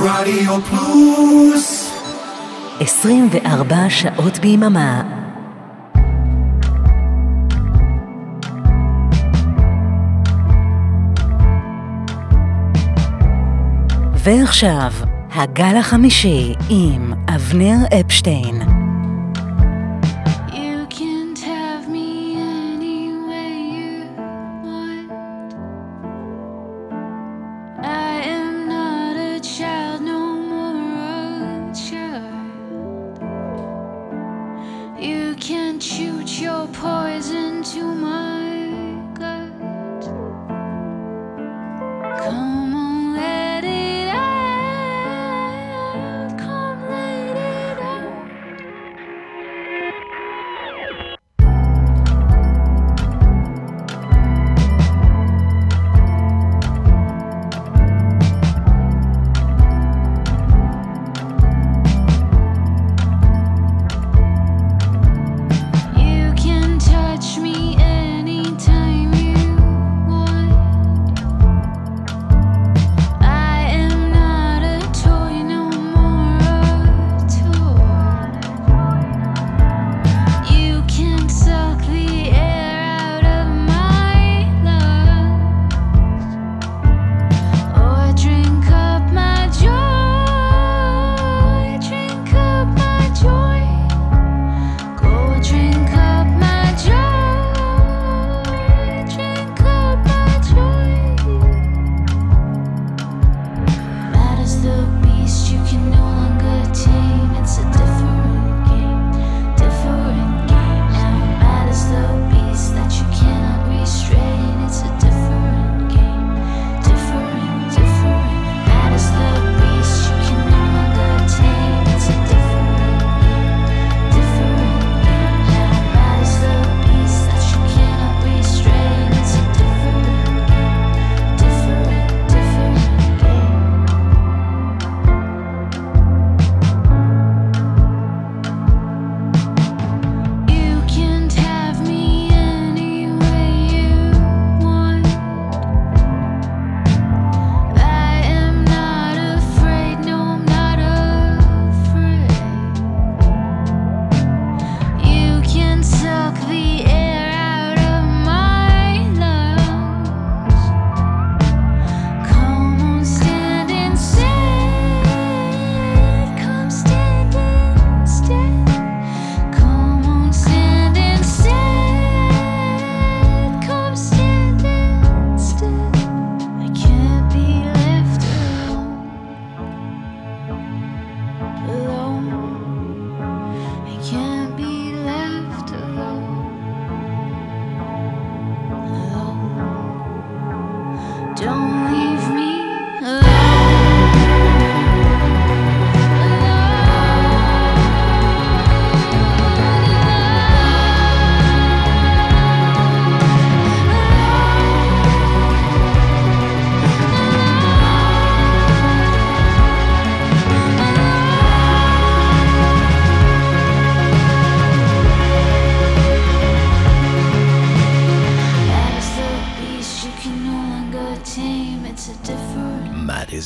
רדיו פלוס 24 שעות ביממה ועכשיו, הגל החמישי עם אבנר אפשטיין.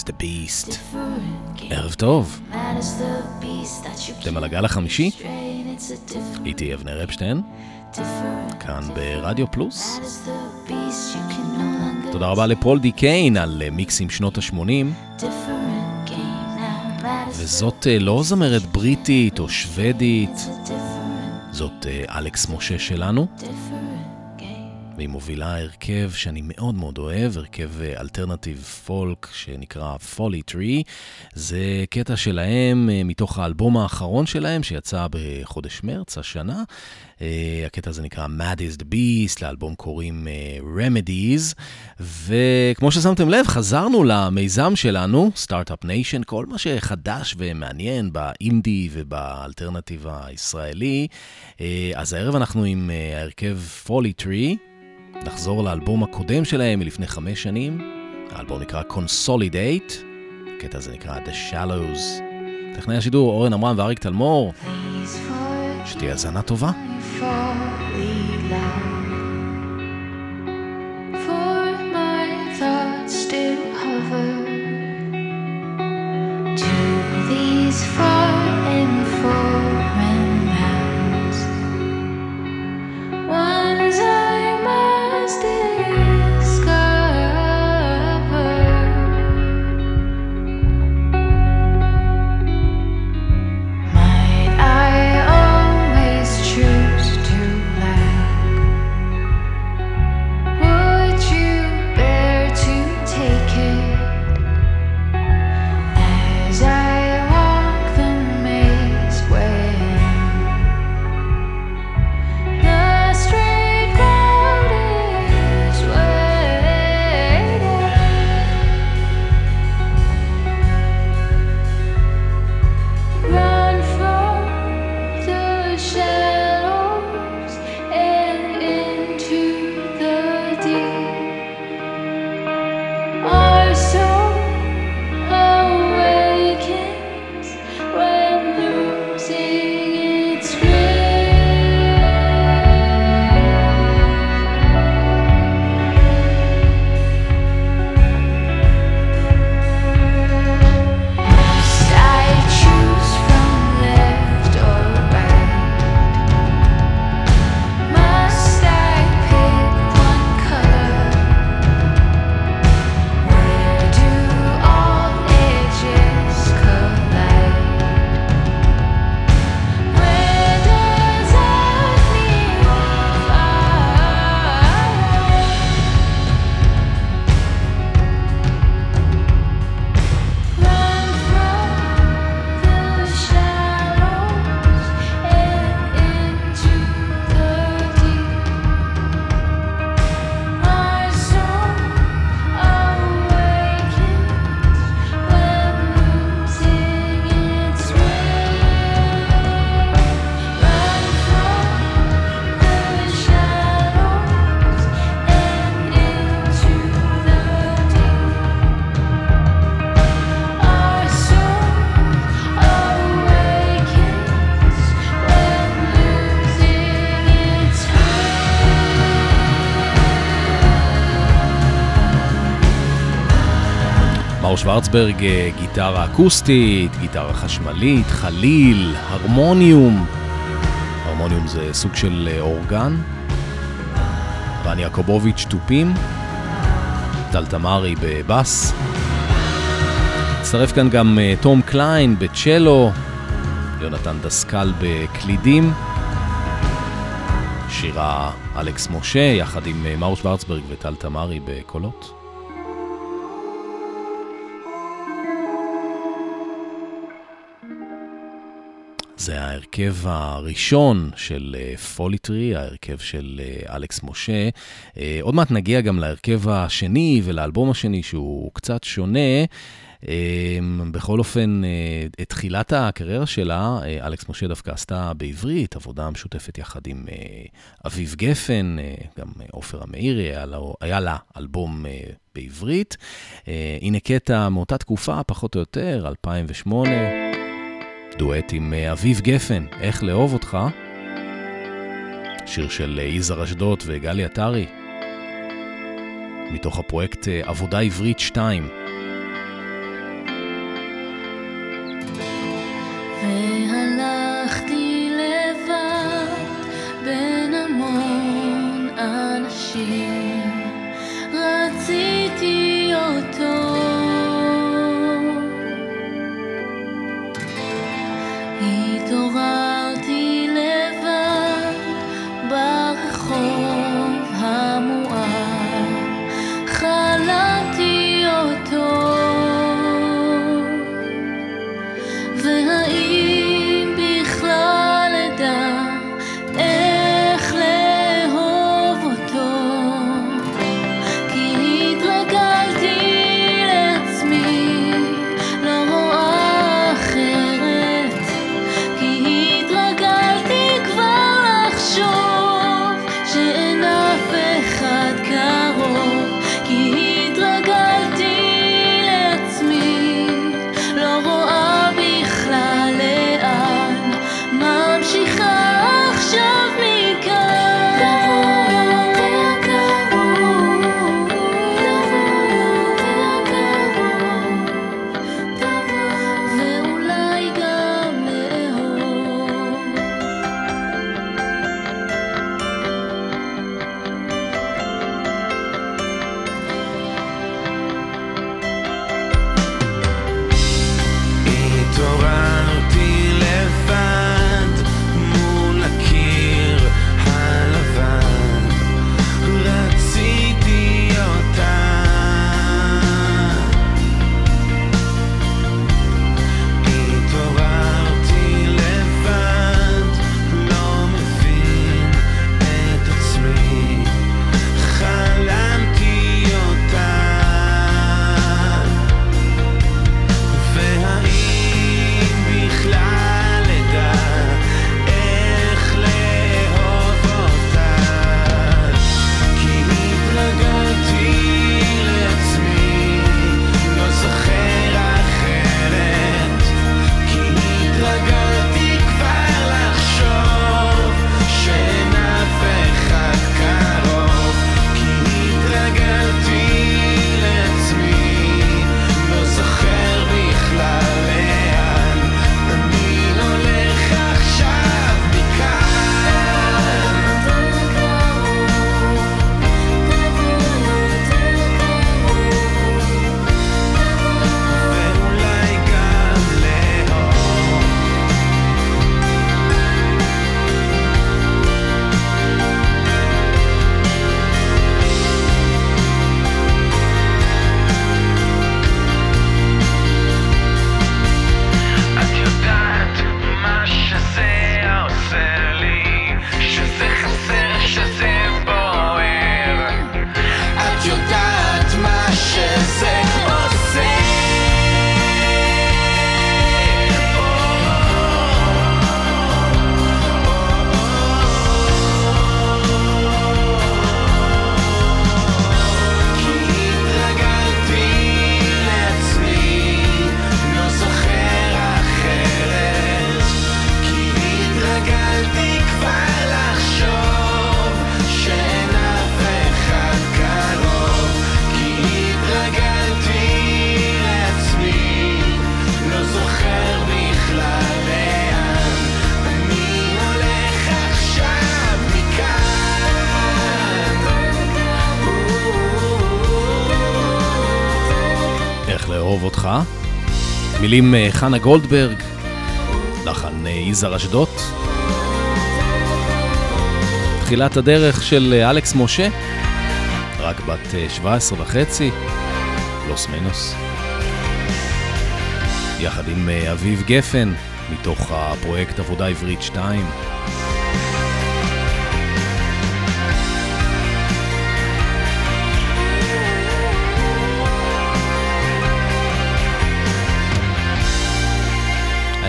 The Beast. ערב טוב. אתם על הגל החמישי? איתי אבנר אפשטיין, כאן ברדיו פלוס. תודה רבה לפול די קיין על אה, מיקסים שנות ה-80. וזאת אה, לא זמרת בריטית או שוודית, זאת אה, אלכס משה שלנו. Different. והיא מובילה הרכב שאני מאוד מאוד אוהב, הרכב אה, alternative folk שנקרא Folly Tree. זה קטע שלהם אה, מתוך האלבום האחרון שלהם שיצא בחודש מרץ השנה. אה, הקטע הזה נקרא Mad is the Beast, לאלבום קוראים Remedies. וכמו ששמתם לב, חזרנו למיזם שלנו, Startup Nation, כל מה שחדש ומעניין באינדי ובאלטרנטיב הישראלי. אז הערב אנחנו עם ההרכב פולי טרי. נחזור לאלבום הקודם שלהם מלפני חמש שנים, האלבום נקרא Consolidate, הקטע הזה נקרא The Shallows. טכנאי השידור אורן עמרם ואריק תלמור, שתהיה האזנה טובה. For שוורצברג, אה, גיטרה אקוסטית, גיטרה חשמלית, חליל, הרמוניום. הרמוניום זה סוג של אה, אורגן. רן יעקובוביץ' תופים. טל תמרי בבאס. הצטרף כאן גם אה, תום קליין בצ'לו, יונתן דסקל בקלידים. שירה אלכס משה יחד עם מאור שוורצברג וטל תמרי בקולות. זה ההרכב הראשון של פוליטרי, ההרכב של אלכס משה. עוד מעט נגיע גם להרכב השני ולאלבום השני שהוא קצת שונה. בכל אופן, את תחילת הקריירה שלה, אלכס משה דווקא עשתה בעברית, עבודה משותפת יחד עם אביב גפן, גם עופר המאירי, היה, היה לה אלבום בעברית. הנה קטע מאותה תקופה, פחות או יותר, 2008. דואט עם אביב גפן, איך לאהוב אותך. שיר של יזהר אשדוד וגלי עטרי, מתוך הפרויקט עבודה עברית 2. והלכתי לבד בין המון אנשים, מילים אה, חנה גולדברג, לחן אה, יזהר אשדות. תחילת הדרך של אה, אלכס משה, רק בת 17 וחצי, לוס מנוס. יחד עם אביב גפן, מתוך הפרויקט עבודה עברית 2.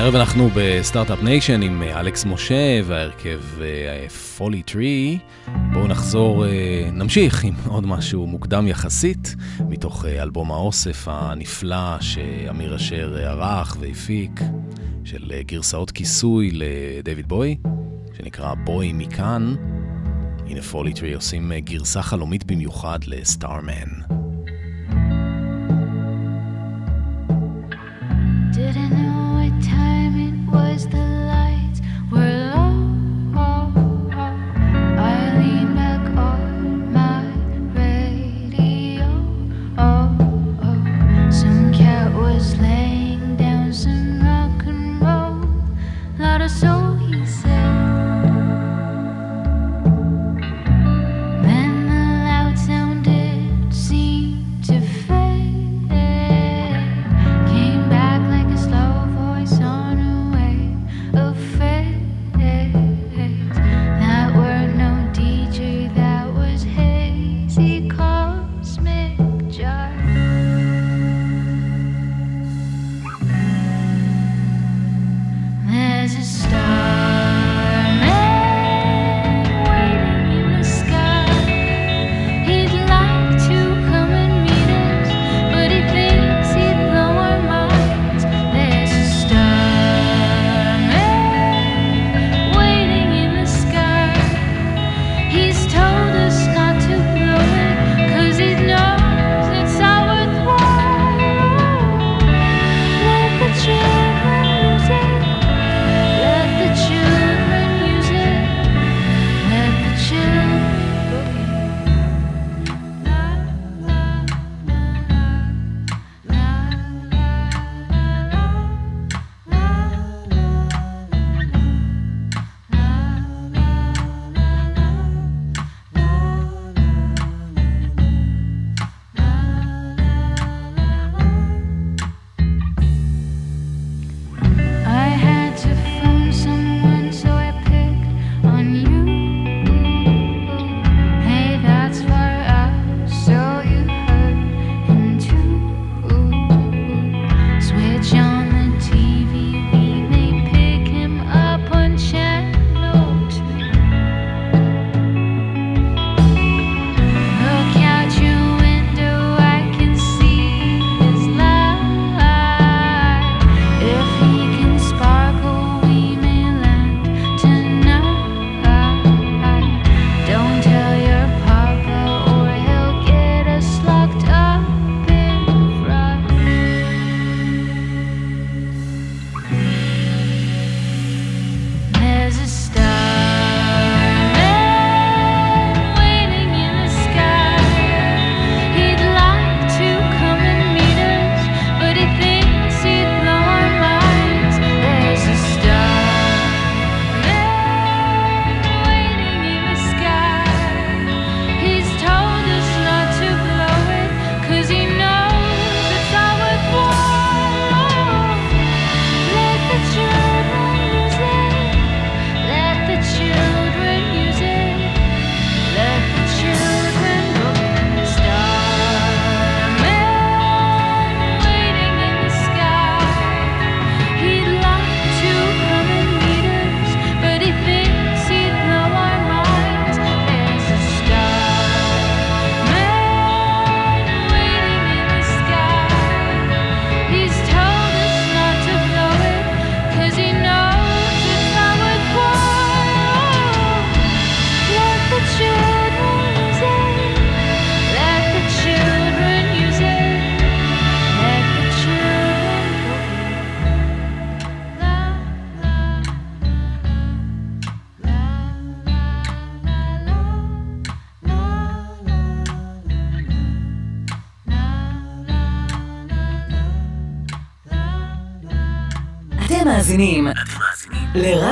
הערב אנחנו ב Start-Up Nation עם אה, אלכס משה וההרכב Folly אה, Tree. בואו נחזור, אה, נמשיך עם עוד משהו מוקדם יחסית, מתוך אלבום האוסף הנפלא שאמיר אשר ערך והפיק, של גרסאות כיסוי לדייוויד בוי, שנקרא בוי מכאן. הנה Folly Tree עושים גרסה חלומית במיוחד ל Starman. cuesta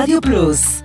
לרדיו פלוס.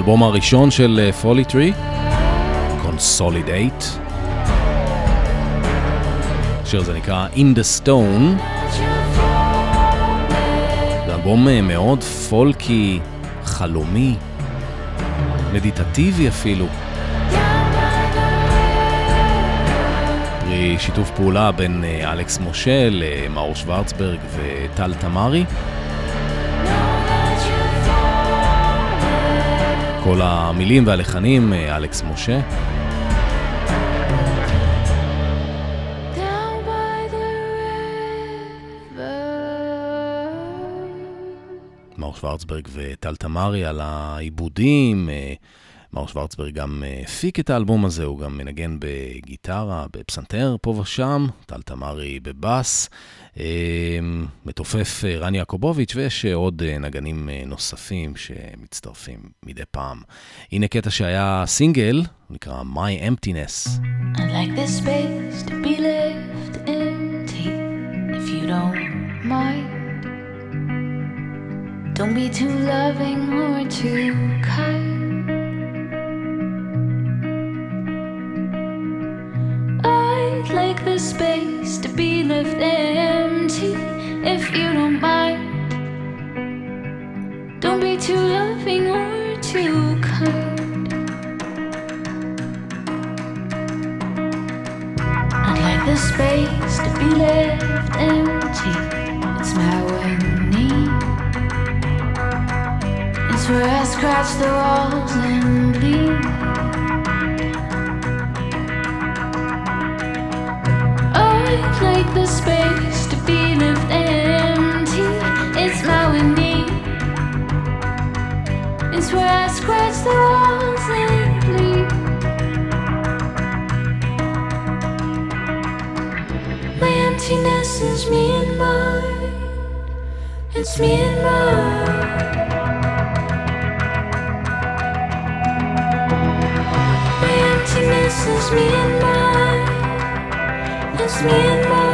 לאלבום הראשון של פולי טרי, Consolidate. השיר הזה נקרא In the Stone. זה אלבום אה, מאוד פולקי, חלומי, מדיטטיבי אפילו. פרי שיתוף פעולה בין אה, אלכס משה למאור שוורצברג וטל תמרי. כל המילים והלחנים, אה, אלכס משה. מאור שוורצברג וטל תמרי על העיבודים. מר שוורצברג גם אה, הפיק את האלבום הזה, הוא גם מנגן בגיטרה, בפסנתר פה ושם, טל תמרי בבאס, אה, מתופף אה, רן יעקובוביץ', ויש עוד נגנים נוספים שמצטרפים מדי פעם. הנה קטע שהיה סינגל, נקרא My Emptiness. I'd like this space to be left empty, if you don't mind. Don't be too loving or too kind. Like the space to be left empty if you don't mind. Don't be too loving or too kind. I'd like the space to be left empty. It's my need. It's where I scratch the walls and bleed. Like the space to be left empty. It's my one need. It's where I scratch the walls bleed. My emptiness is me and mine. It's me and mine. My emptiness is me and mine lost in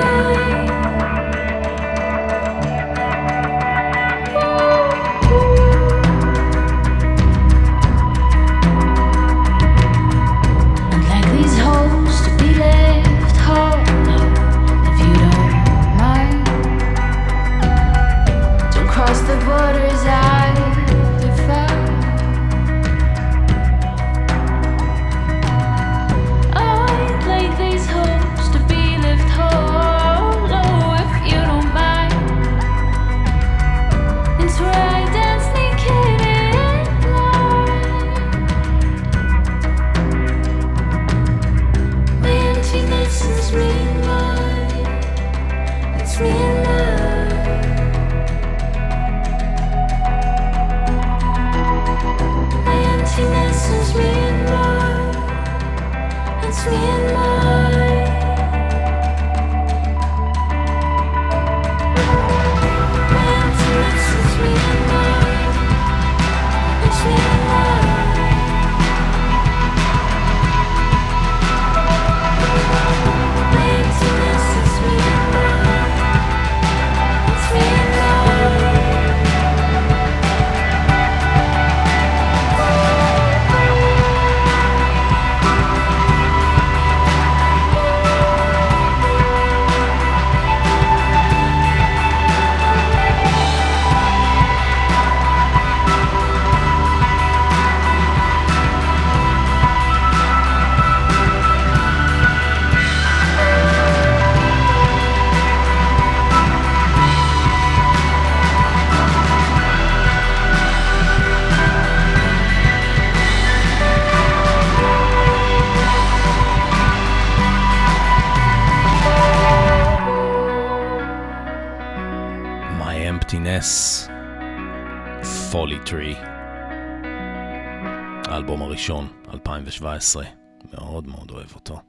2017. מאוד מאוד אוהב אותו.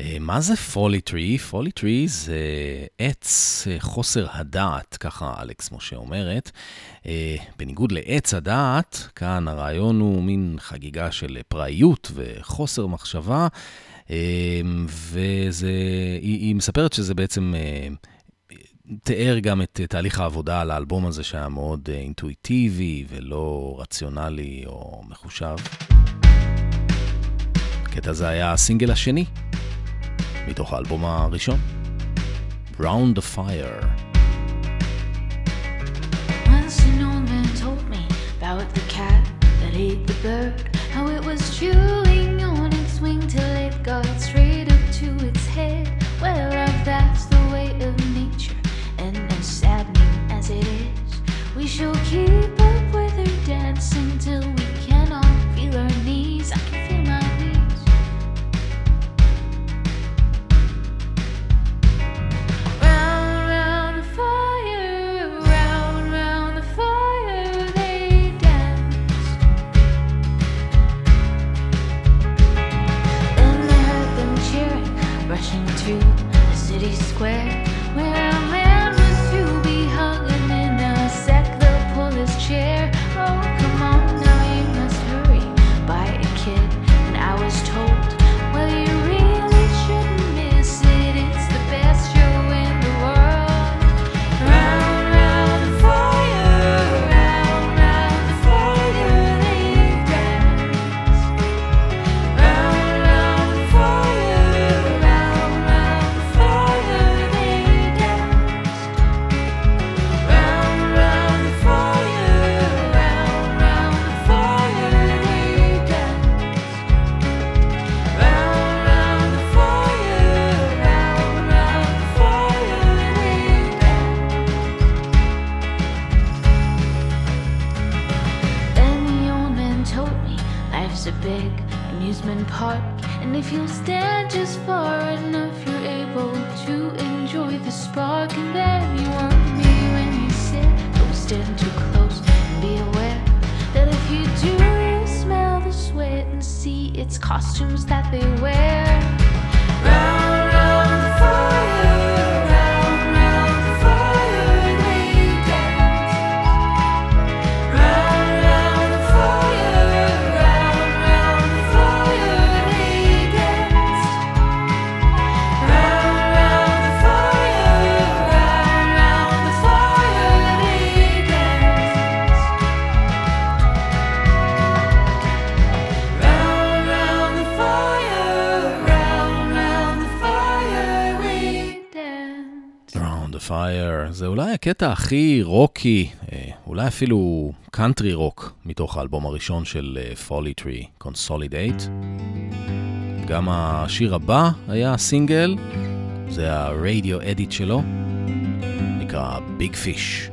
אה, מה זה פולי טרי? פולי טרי זה עץ אה, חוסר הדעת, ככה אלכס משה אומרת. אה, בניגוד לעץ הדעת, כאן הרעיון הוא מין חגיגה של פראיות וחוסר מחשבה, אה, וזה, היא, היא מספרת שזה בעצם... תיאר גם את תהליך העבודה על האלבום הזה שהיה מאוד אינטואיטיבי ולא רציונלי או מחושב. הקטע הזה היה הסינגל השני מתוך האלבום הראשון, Round the Fire. Once an old man told me about the cat that ate the bird, how it was chewing on its wing till it got straight up to its head. Well, love, that's the way of nature, and as saddening as it is, we shall keep Square, park. And if you'll stand just far enough, you're able to enjoy the spark. And there you were me when you sit, Don't stand too close. and Be aware that if you do, you'll smell the sweat and see it's costumes that they wear. Round אולי הקטע הכי רוקי, אה, אולי אפילו country rock, מתוך האלבום הראשון של Folly Tree, Consolidate. גם השיר הבא היה סינגל, זה ה radio edit שלו, נקרא Big Fish.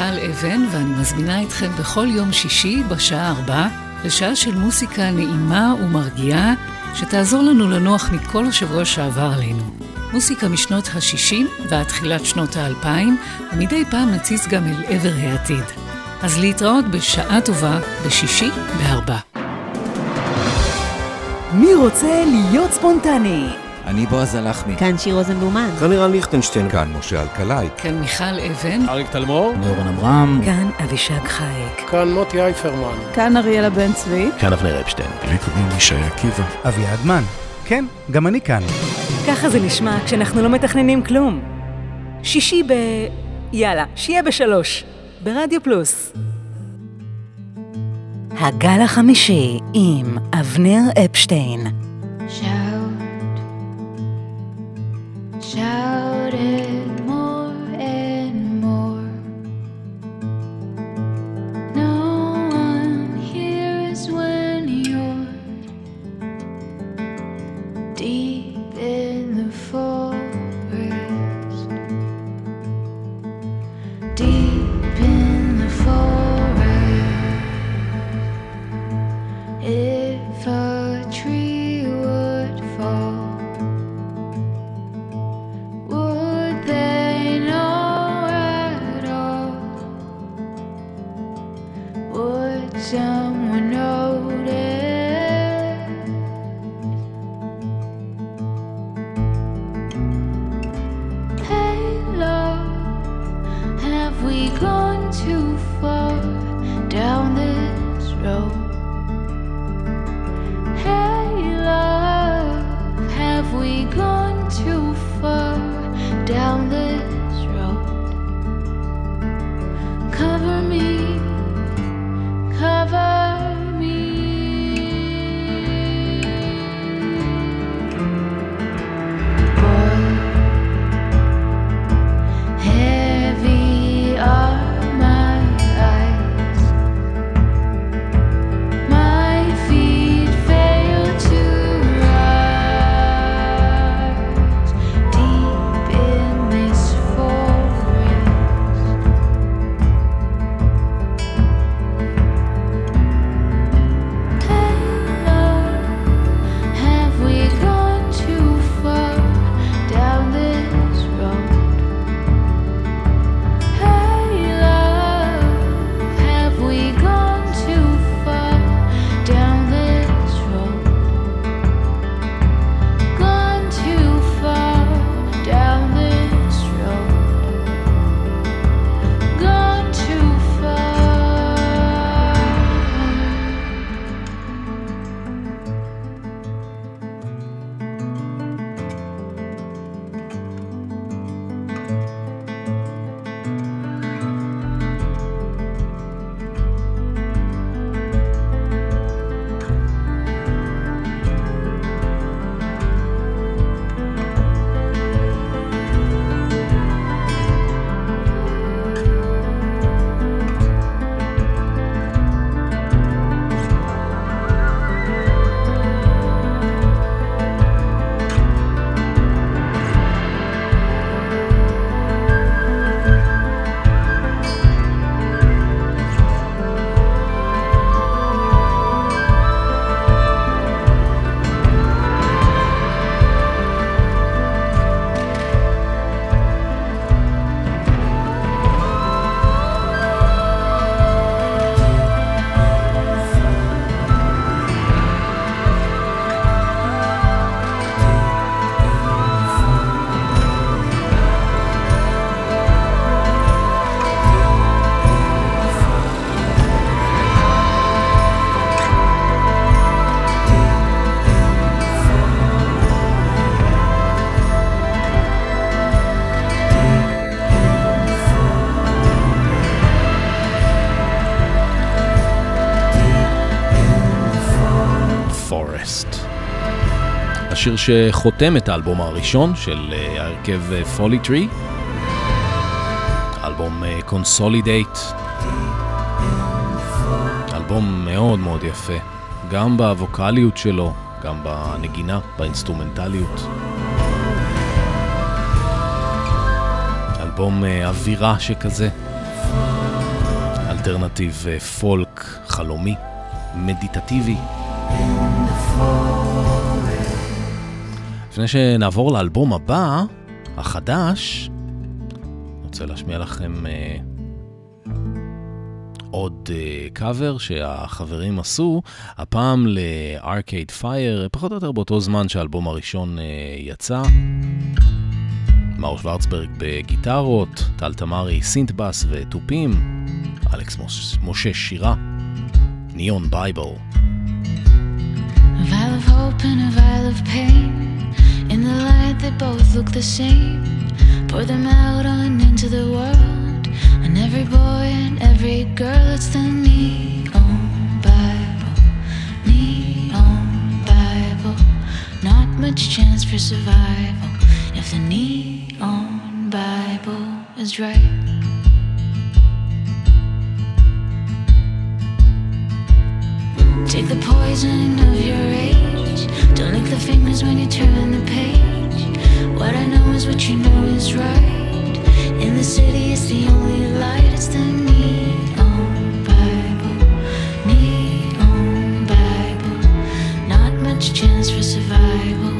מיכל אבן, ואני מזמינה אתכם בכל יום שישי בשעה ארבע לשעה של מוסיקה נעימה ומרגיעה, שתעזור לנו לנוח מכל השבוע שעבר עלינו. מוסיקה משנות ה-60 ועד תחילת שנות ה-2000, ומדי פעם נציץ גם אל עבר העתיד. אז להתראות בשעה טובה בשישי בארבע. מי רוצה להיות ספונטני? אני בועז הלחמי. כאן שיר רוזנבלומן. כאן נירן ליכטנשטיין. כאן משה אלקלעי. כאן מיכל אבן. אריק תלמור. דורון אברהם. כאן אבישג חייק. כאן מוטי אייפרמן. כאן אריאלה בן צבי. כאן אבנר אפשטיין. לי קוראים ישי עקיבא. אביעד מן. כן, גם אני כאן. ככה זה נשמע כשאנחנו לא מתכננים כלום. שישי ב... יאללה, שיהיה בשלוש. ברדיו פלוס. הגל החמישי עם אבנר אפשטיין. Shout, Forest. השיר שחותם את האלבום הראשון של אה, ההרכב Folly Tree. אלבום Consolidate. אלבום מאוד מאוד יפה, גם בווקאליות שלו, גם בנגינה, באינסטרומנטליות. אלבום אה, אווירה שכזה. alternative אה, folk חלומי, מדיטטיבי. לפני שנעבור לאלבום הבא, החדש, אני רוצה להשמיע לכם אה, עוד קאבר אה, שהחברים עשו, הפעם ל Arcade Fire, פחות או יותר באותו זמן שהאלבום הראשון אה, יצא. מאור שוורצברג בגיטרות, טל תמרי סינטבאס ותופים, אלכס משה שירה, ניאון בייבל. And a vial of pain. In the light, they both look the same. Pour them out on into the world. And every boy and every girl, it's the neon Bible. Neon Bible. Not much chance for survival if the neon Bible is right. Take the poison of your age. Don't lick the fingers when you turn the page. What I know is what you know is right. In the city, it's the only light. It's the neon Bible. Neon Bible. Not much chance for survival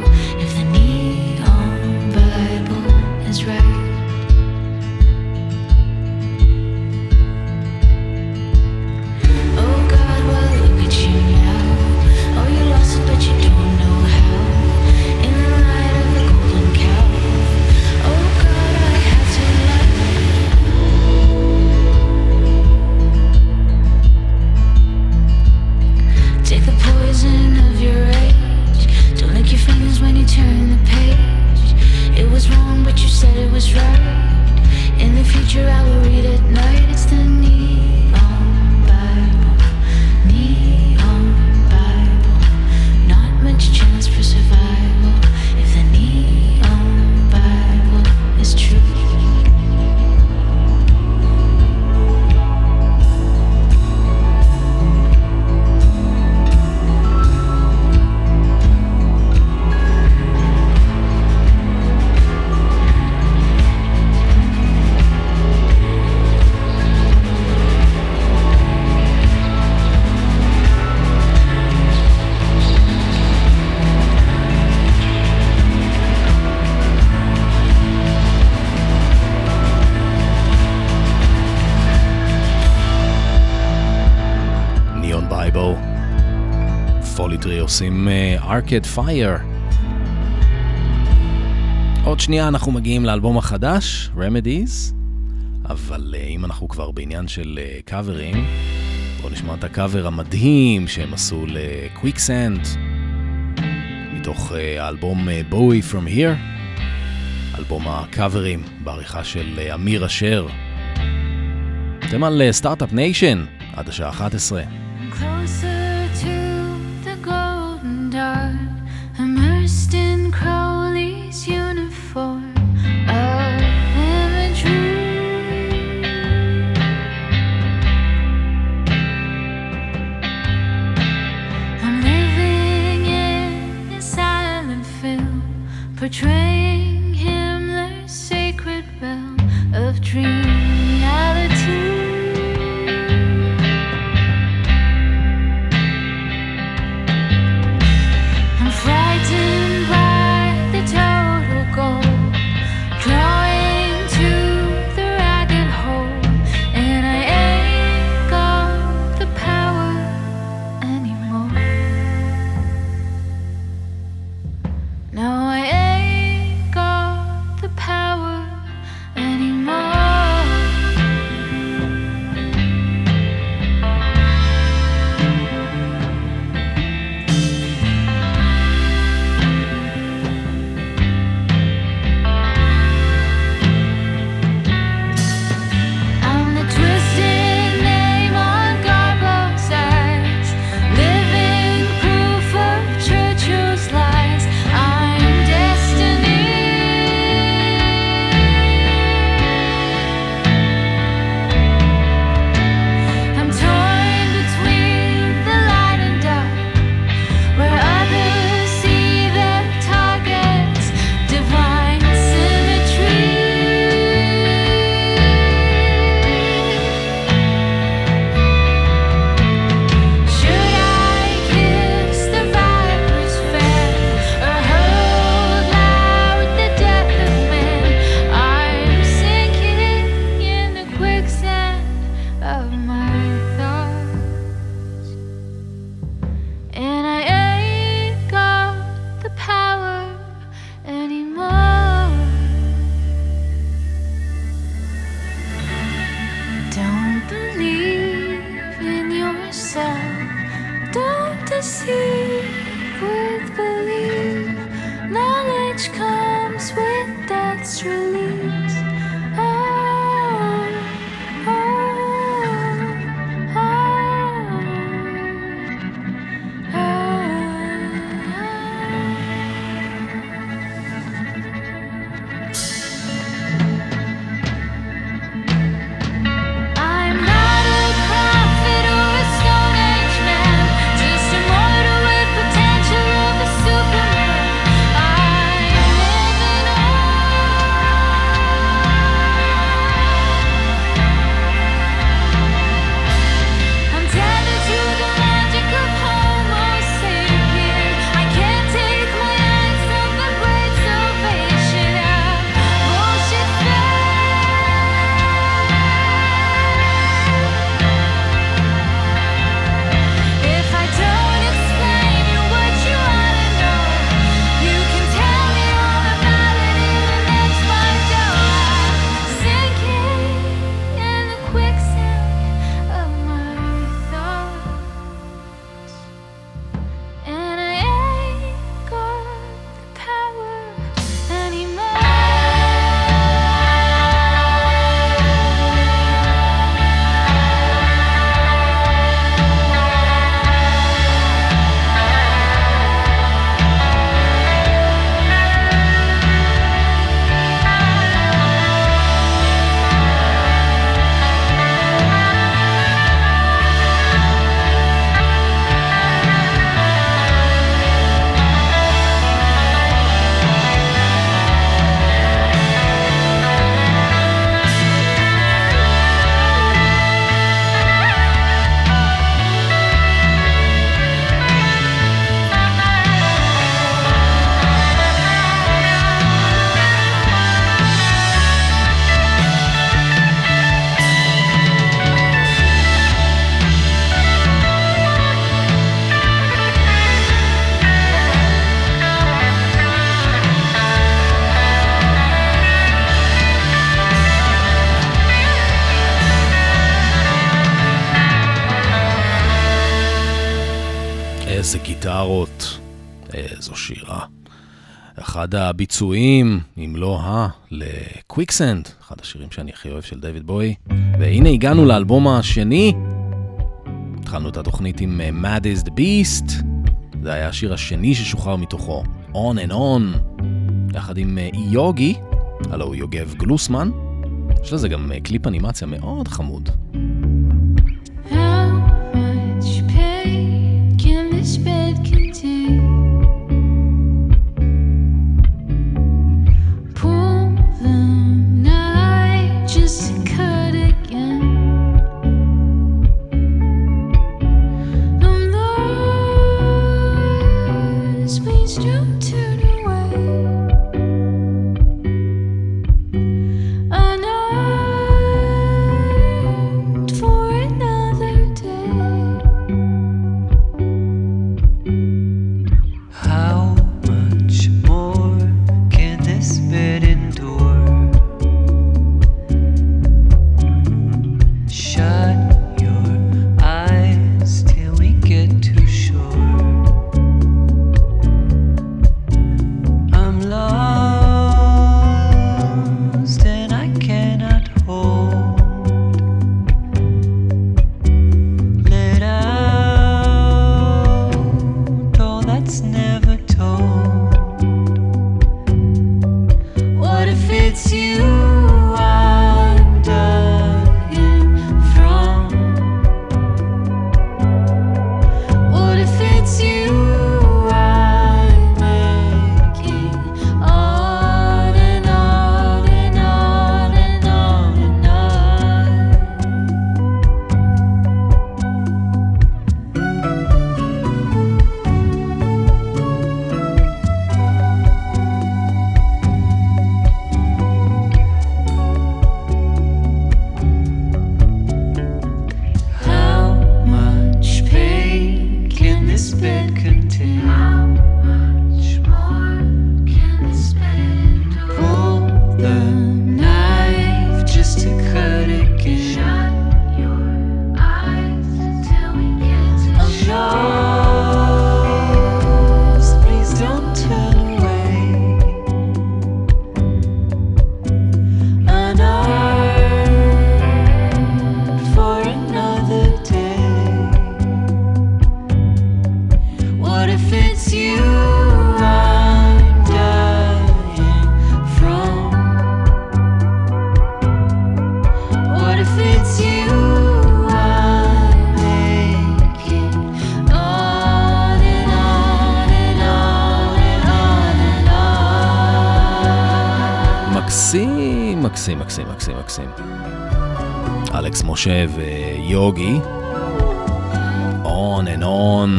Arcade Fire. עוד שנייה אנחנו מגיעים לאלבום החדש, Remedies, אבל אה, אם אנחנו כבר בעניין של קאברים, בואו נשמע את הקאבר המדהים שהם עשו ל Quicksand, מתוך אה, האלבום Bowie From Here, אלבום הקאברים בעריכה של אמיר אשר. אתם על Start-Up Nation, עד השעה 11. הביצועים, אם לא ה, לקוויקסנד, אחד השירים שאני הכי אוהב של דיוויד בוי. והנה הגענו לאלבום השני. התחלנו את התוכנית עם אה, Mad is the Beast, זה היה השיר השני ששוחרר מתוכו, On and On, יחד עם אה, יוגי, הלו הוא יוגב גלוסמן. יש לזה גם אה, קליפ אנימציה מאוד חמוד. משה ויוגי, On and On,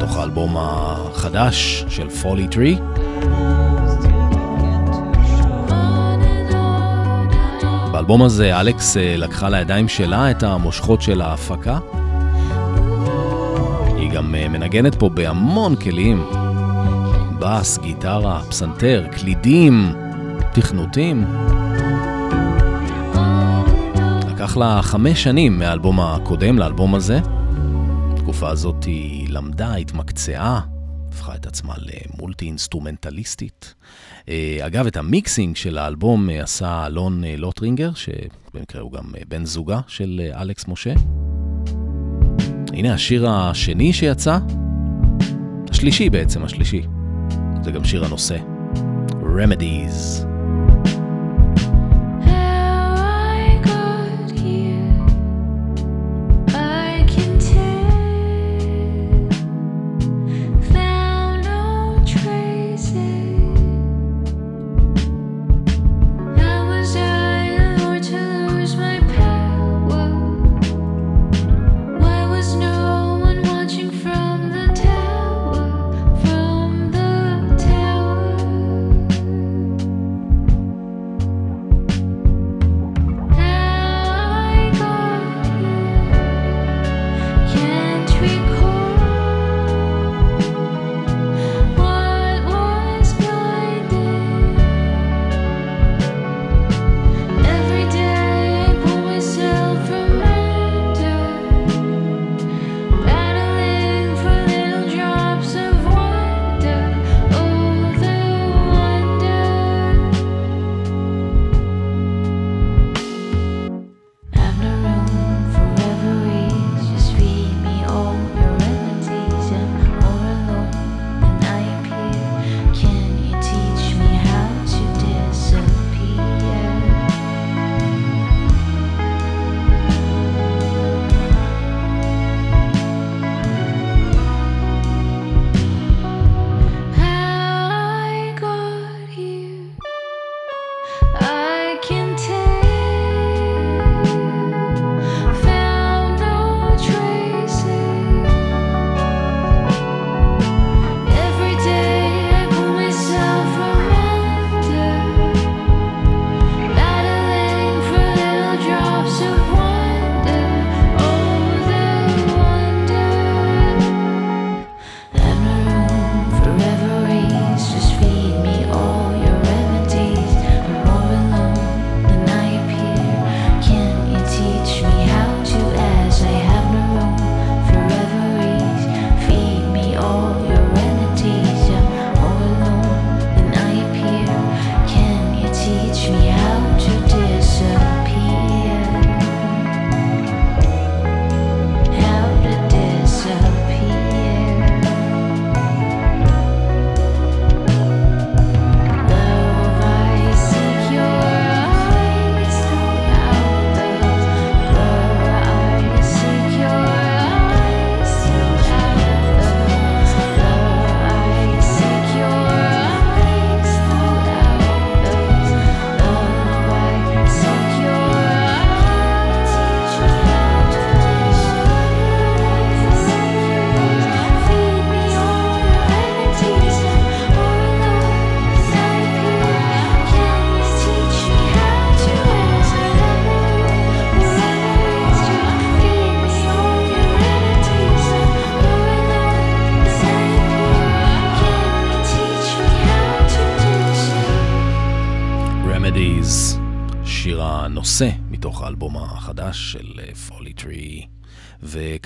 תוך האלבום החדש של פולי טרי. באלבום הזה אלכס אה, לקחה לידיים שלה את המושכות של ההפקה. היא גם אה, מנגנת פה בהמון כלים, בס, גיטרה, פסנתר, קלידים, תכנותים. לקח לה חמש שנים מהאלבום הקודם לאלבום הזה. בתקופה הזאת היא למדה, התמקצעה, הפכה את עצמה למולטי אינסטרומנטליסטית. אה, אגב, את ה mixing של האלבום אה, עשה אלון אה, לוטרינגר, שבמקרה הוא גם בן זוגה של אלכס משה. הנה השיר השני שיצא, השלישי בעצם, השלישי. זה גם שיר הנושא, Remedies.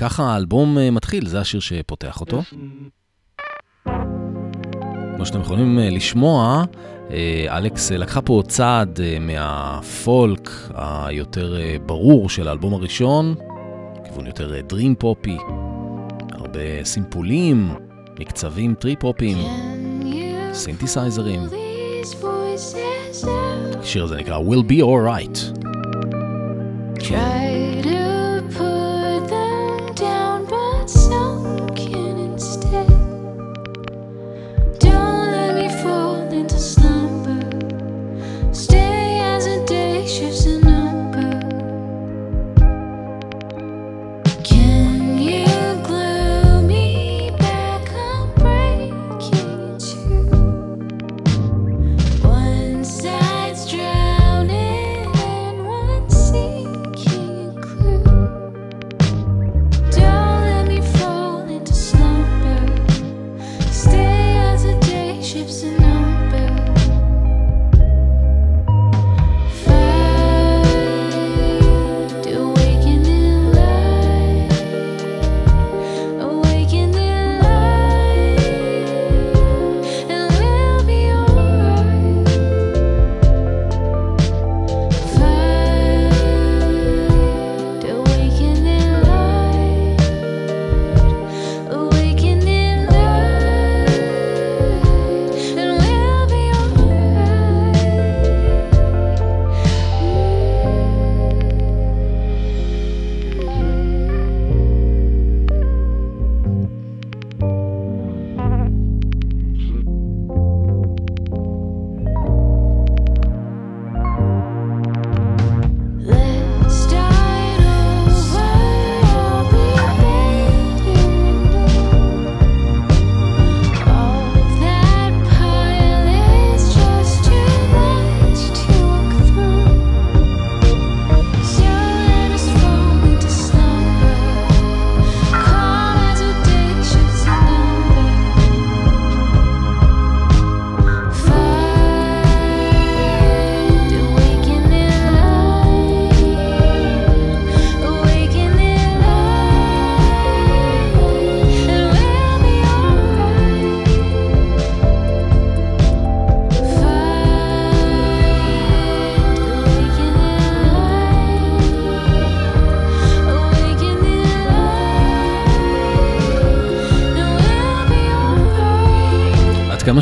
וככה האלבום אה, מתחיל, זה השיר שפותח אותו. כמו שאתם יכולים אה, לשמוע, אה, אלכס לקחה פה צעד מהפולק היותר ברור של האלבום הראשון, כיוון יותר dream פופי, הרבה סימפולים, מקצבים טריפ-הופים, סינתסייזרים. השיר הזה נקרא Will Be Alright. Try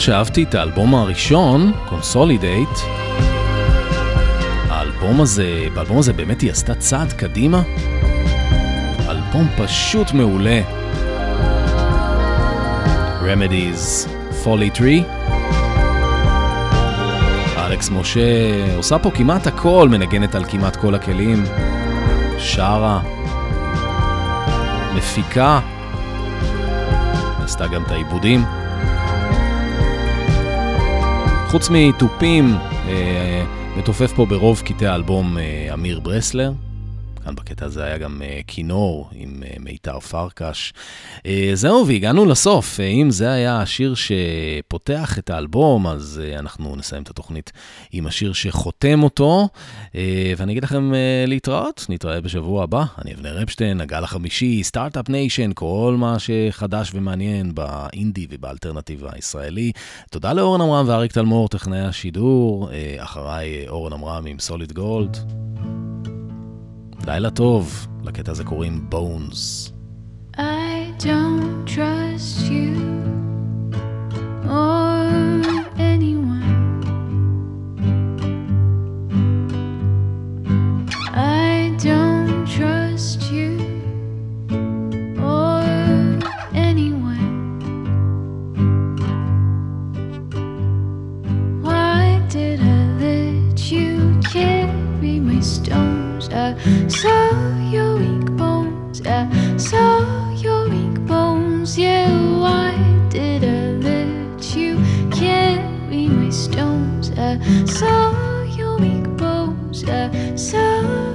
כמה שאהבתי את האלבום הראשון, Consolidate, האלבום הזה, באלבום הזה באמת היא עשתה צעד קדימה. אלבום פשוט מעולה. Remedies, Folly Tree. אלכס משה עושה פה כמעט הכל, מנגנת על כמעט כל הכלים. שרה, מפיקה, עשתה גם את העיבודים. חוץ מתופים, אה, מתופף פה ברוב קטעי האלבום אה, אמיר ברסלר. כאן בקטע הזה היה גם אה, כינור עם אה, מיתר פרקש. אה, זהו, והגענו לסוף. אם זה היה השיר שפותח את האלבום, אז אנחנו נסיים את התוכנית עם השיר שחותם אותו. ואני אגיד לכם להתראות, נתראה בשבוע הבא. אני אבנר אפשטיין, הגל החמישי, Startup Nation, כל מה שחדש ומעניין באינדי ובאלטרנטיב הישראלי. תודה לאורן עמרם ואריק תלמור, טכנאי השידור. אחריי אורן עמרם עם סוליד גולד. לילה טוב, לקטע הזה קוראים בונס. I don't trust you or anyone. I don't trust you or anyone. Why did I let you carry my stones? Uh, I saw your weak bones. Uh, I saw your weak bones. Yeah, why did I let you carry my stones? Uh, I saw your weak bones. I saw